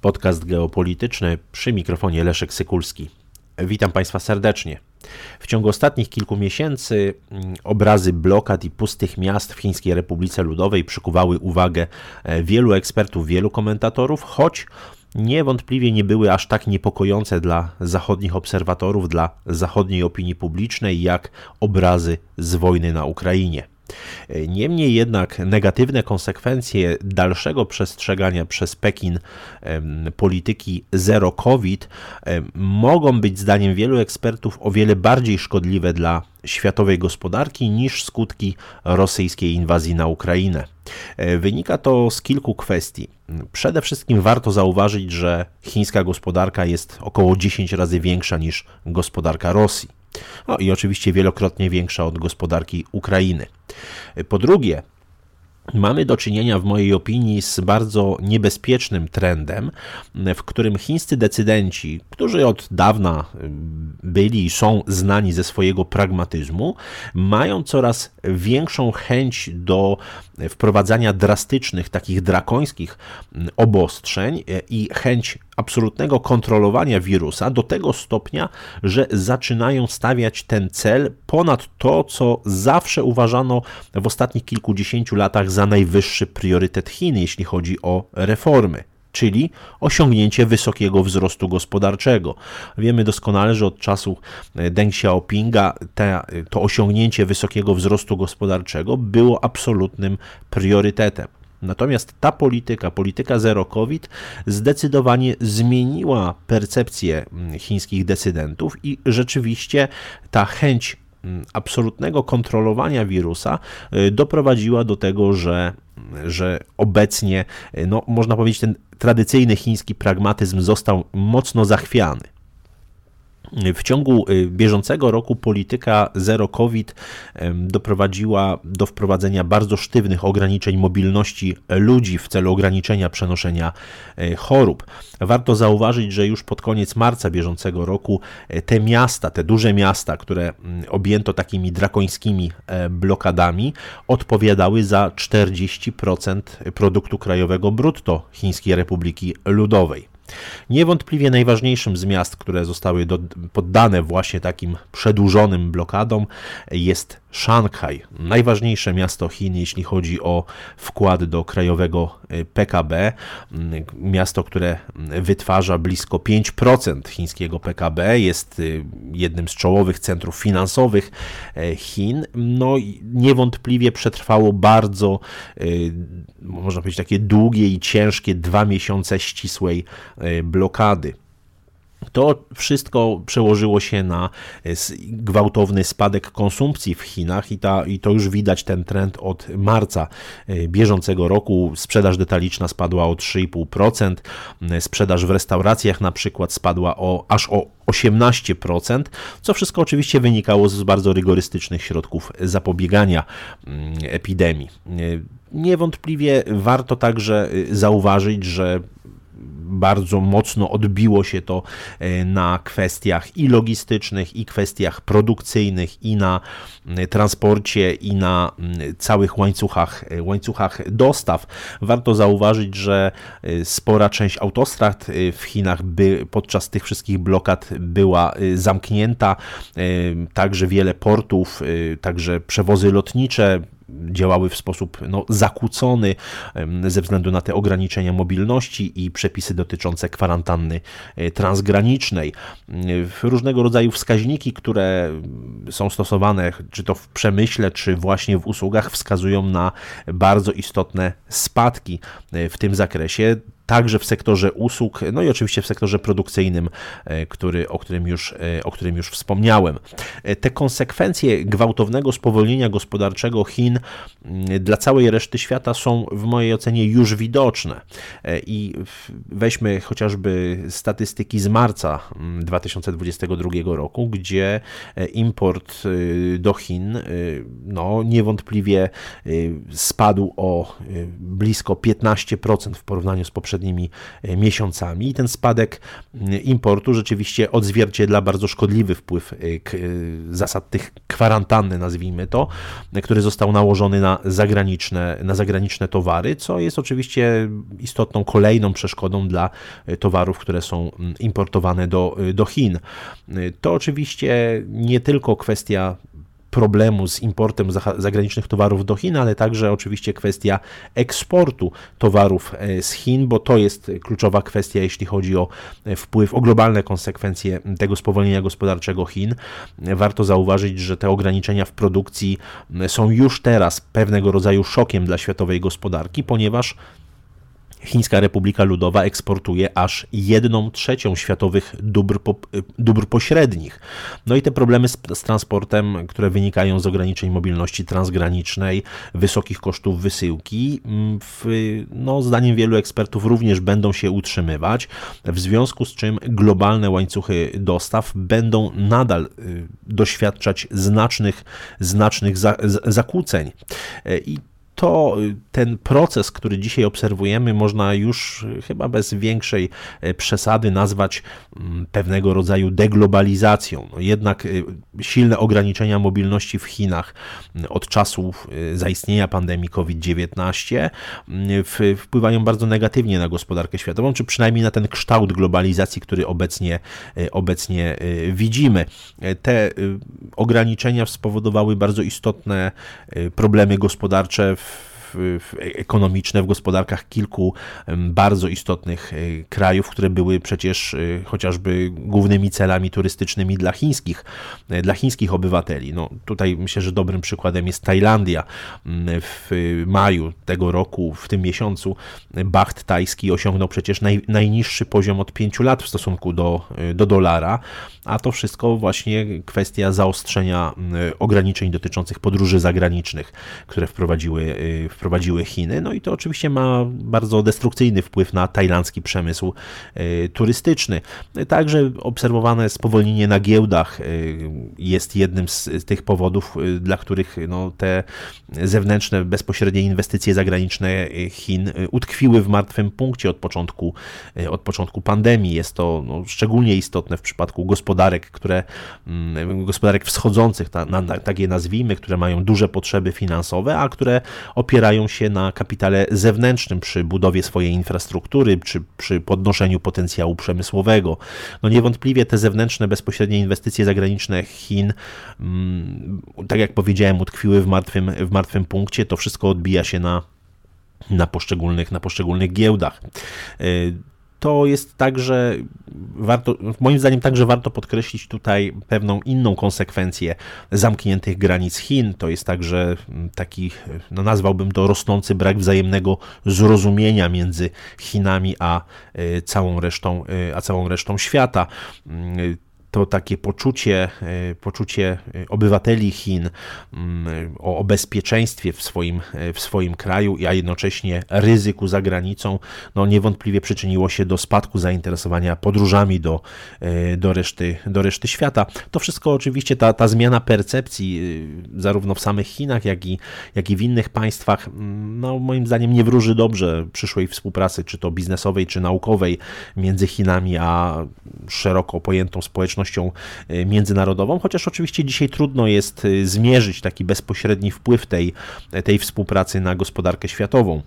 Podcast geopolityczny przy mikrofonie Leszek Sykulski. Witam Państwa serdecznie. W ciągu ostatnich kilku miesięcy mm, obrazy blokad i pustych miast w Chińskiej Republice Ludowej przykuwały uwagę e, wielu ekspertów, wielu komentatorów, choć niewątpliwie nie były aż tak niepokojące dla zachodnich obserwatorów, dla zachodniej opinii publicznej, jak obrazy z wojny na Ukrainie. Niemniej jednak negatywne konsekwencje dalszego przestrzegania przez Pekin polityki zero COVID mogą być zdaniem wielu ekspertów o wiele bardziej szkodliwe dla światowej gospodarki niż skutki rosyjskiej inwazji na Ukrainę. E, wynika to z kilku kwestii. Przede wszystkim warto zauważyć, że chińska gospodarka jest około 10 razy większa niż gospodarka Rosji. No i oczywiście wielokrotnie większa od gospodarki Ukrainy. Po drugie, Mamy do czynienia, w mojej opinii, z bardzo niebezpiecznym trendem, w którym chińscy decydenci, którzy od dawna byli i są znani ze swojego pragmatyzmu, mają coraz większą chęć do wprowadzania drastycznych, takich drakońskich obostrzeń i chęć absolutnego kontrolowania wirusa do tego stopnia, że zaczynają stawiać ten cel ponad to, co zawsze uważano w ostatnich kilkudziesięciu latach za najwyższy priorytet Chin, jeśli chodzi o reformy czyli osiągnięcie wysokiego wzrostu gospodarczego. Wiemy doskonale, że od czasu Deng Xiaopinga te, to osiągnięcie wysokiego wzrostu gospodarczego było absolutnym priorytetem. Natomiast ta polityka, polityka zero COVID, zdecydowanie zmieniła percepcję mm, chińskich decydentów i rzeczywiście ta chęć mm, absolutnego kontrolowania wirusa y, doprowadziła do tego, że, że obecnie, y, no, można powiedzieć, ten tradycyjny chiński pragmatyzm został mocno zachwiany. W ciągu y, bieżącego roku polityka zero COVID doprowadziła do wprowadzenia bardzo sztywnych ograniczeń mobilności ludzi w celu ograniczenia przenoszenia e, chorób. Warto zauważyć, że już pod koniec marca bieżącego roku e, te miasta, te duże miasta, które objęto takimi drakońskimi e, blokadami, odpowiadały za 40% produktu krajowego brutto Chińskiej Republiki Ludowej. Niewątpliwie najważniejszym z miast, które zostały do, poddane właśnie takim przedłużonym blokadom jest Szanghaj, najważniejsze miasto Chin, jeśli chodzi o wkład do krajowego y, PKB. Mm, miasto, które wytwarza blisko 5% chińskiego PKB, jest y, jednym z czołowych centrów finansowych y, Chin. No niewątpliwie przetrwało bardzo, można powiedzieć, takie długie i ciężkie dwa miesiące ścisłej blokady. To wszystko przełożyło się na e, gwałtowny spadek konsumpcji w Chinach i, ta, i to już widać ten trend od marca e, bieżącego roku. Sprzedaż detaliczna spadła o 3,5%, e, sprzedaż w restauracjach na przykład spadła o aż o 18%, co wszystko oczywiście wynikało z bardzo rygorystycznych środków zapobiegania mm, epidemii. Niewątpliwie warto także zauważyć, że bardzo mocno odbiło się to e, na kwestiach i logistycznych, i kwestiach produkcyjnych, i na e, transporcie, i na całych łańcuchach, e, łańcuchach dostaw. Warto zauważyć, że spora część autostrad w Chinach by, podczas tych wszystkich blokad była zamknięta, także wiele portów, także przewozy lotnicze, działały w sposób no, zakłócony ze względu na te ograniczenia mobilności i przepisy dotyczące kwarantanny e, transgranicznej. Różnego rodzaju wskaźniki, które są stosowane, czy to w przemyśle, czy właśnie w usługach, wskazują na bardzo istotne spadki e, w tym zakresie także w sektorze usług, no i oczywiście w sektorze produkcyjnym, e, który, o, którym już, e, o którym już wspomniałem. E, te konsekwencje gwałtownego spowolnienia gospodarczego Chin mm, dla całej reszty świata są w mojej ocenie już widoczne. I weźmy chociażby statystyki z marca 2022 mm, roku, gdzie import do Chin no, niewątpliwie spadł o blisko 15% w porównaniu z poprzednim poprzednimi miesiącami. I ten spadek importu rzeczywiście odzwierciedla bardzo szkodliwy wpływ zasad tych kwarantanny, nazwijmy to, który został nałożony na zagraniczne, na zagraniczne towary, co jest oczywiście istotną kolejną przeszkodą dla towarów, które są importowane do, do Chin. To oczywiście nie tylko kwestia problemu z importem zagranicznych towarów do Chin, ale także oczywiście kwestia eksportu towarów e, z Chin, bo to jest kluczowa kwestia, jeśli chodzi o e, wpływ, o globalne konsekwencje tego spowolnienia gospodarczego Chin. Warto zauważyć, że te ograniczenia w produkcji są już teraz pewnego rodzaju szokiem dla światowej gospodarki, ponieważ Chińska Republika Ludowa eksportuje aż 1 trzecią światowych dóbr, po, dóbr pośrednich. No i te problemy z, z, transportem, które wynikają z ograniczeń mobilności transgranicznej, wysokich kosztów wysyłki, mm, w, no, zdaniem wielu ekspertów również będą się utrzymywać, w związku z czym globalne łańcuchy dostaw będą nadal y, doświadczać znacznych, znacznych za, zakłóceń. I to y, ten proces, który dzisiaj obserwujemy, można już y, chyba bez większej y, przesady nazwać mm, pewnego rodzaju deglobalizacją. No jednak silne ograniczenia mobilności w Chinach od czasów zaistnienia pandemii COVID-19 wpływają bardzo negatywnie na gospodarkę światową, czy przynajmniej na ten kształt globalizacji, który obecnie, obecnie widzimy. Te ograniczenia spowodowały bardzo istotne problemy gospodarcze w w, ekonomiczne w gospodarkach kilku bardzo istotnych e, krajów, które były przecież e, chociażby głównymi celami turystycznymi dla chińskich, e, dla chińskich obywateli. No, tutaj myślę, że dobrym przykładem jest Tajlandia. W maju tego roku, w tym miesiącu, baht tajski osiągnął przecież naj, najniższy poziom od pięciu lat w stosunku do, do dolara, a to wszystko właśnie kwestia zaostrzenia ograniczeń dotyczących podróży zagranicznych, które wprowadziły, wprowadziły Chiny. No i to oczywiście ma bardzo destrukcyjny wpływ na tajlandzki przemysł e, turystyczny. Także obserwowane spowolnienie na giełdach e, jest jednym z tych powodów, e, dla których no, te zewnętrzne, bezpośrednie inwestycje zagraniczne Chin utkwiły w martwym punkcie od początku, od początku pandemii. Jest to no, szczególnie istotne w przypadku gospodarek, które mm, gospodarek wschodzących, tak je nazwijmy, które mają duże potrzeby finansowe, a które opierają opierają się na kapitale zewnętrznym przy budowie swojej infrastruktury, czy przy podnoszeniu potencjału przemysłowego. No niewątpliwie te zewnętrzne, bezpośrednie inwestycje zagraniczne Chin, mm, tak jak powiedziałem, utkwiły w martwym, w martwym punkcie. To wszystko odbija się na na poszczególnych, na poszczególnych giełdach. Y, to jest także warto, moim zdaniem także warto podkreślić tutaj pewną inną konsekwencję zamkniętych granic Chin. To jest także taki, no nazwałbym to rosnący brak wzajemnego zrozumienia między Chinami a e, całą resztą, e, a całą resztą świata to takie poczucie, e, poczucie e, obywateli Chin mm, o, bezpieczeństwie w swoim, e, w swoim kraju, a jednocześnie ryzyku za granicą, no niewątpliwie przyczyniło się do spadku zainteresowania podróżami do, do, reszty, do reszty świata. To wszystko oczywiście, ta, ta zmiana percepcji zarówno w samych Chinach, jak i, jak i w innych państwach, mm, no moim zdaniem nie wróży dobrze przyszłej współpracy, czy to biznesowej, czy naukowej między Chinami a szeroko pojętą społecznością e, międzynarodową, chociaż oczywiście dzisiaj trudno jest e, zmierzyć taki bezpośredni wpływ tej, tej współpracy na gospodarkę światową.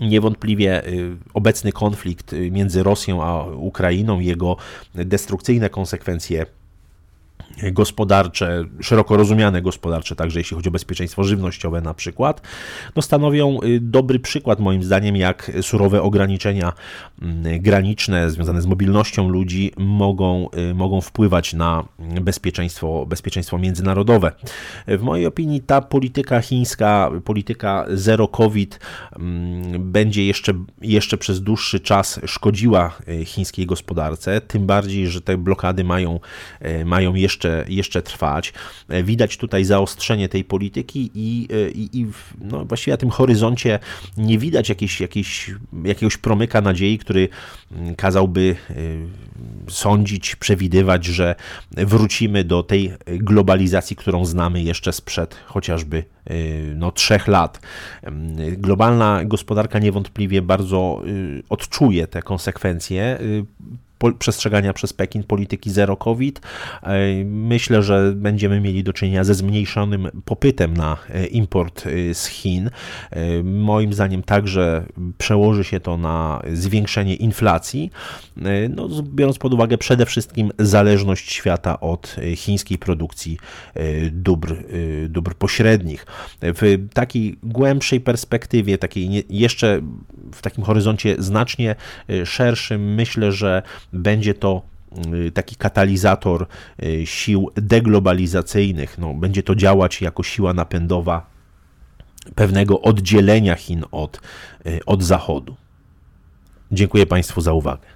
Niewątpliwie e, obecny konflikt między Rosją a Ukrainą, jego destrukcyjne konsekwencje gospodarcze, szeroko rozumiane gospodarcze, także jeśli chodzi o bezpieczeństwo żywnościowe na przykład, no stanowią y, dobry przykład moim zdaniem, jak surowe ograniczenia mm, graniczne związane z mobilnością ludzi mogą, y, mogą wpływać na bezpieczeństwo, bezpieczeństwo międzynarodowe. W mojej opinii ta polityka chińska, polityka zero COVID mm, będzie jeszcze, jeszcze przez dłuższy czas szkodziła y, chińskiej gospodarce, tym bardziej, że te blokady mają, mają jeszcze jeszcze, jeszcze trwać. Widać tutaj zaostrzenie tej polityki i, i, i no właściwie na tym horyzoncie nie widać jakiejś, jakiejś, jakiegoś promyka nadziei, który mm, kazałby sądzić, przewidywać, że wrócimy do tej globalizacji, którą znamy jeszcze sprzed chociażby no, trzech lat. Globalna gospodarka niewątpliwie bardzo odczuje te konsekwencje przestrzegania przez Pekin polityki zero COVID. E, myślę, że będziemy mieli do czynienia ze zmniejszonym popytem na e, import e, z Chin. Moim zdaniem także przełoży się to na zwiększenie inflacji, no, biorąc pod uwagę przede wszystkim zależność świata od chińskiej produkcji dóbr, dóbr pośrednich. W takiej głębszej perspektywie, takiej jeszcze w takim horyzoncie znacznie szerszym, myślę, że będzie to y, taki katalizator y, sił deglobalizacyjnych. No, będzie to działać jako siła napędowa pewnego oddzielenia Chin od, y, od Zachodu. Dziękuję Państwu za uwagę.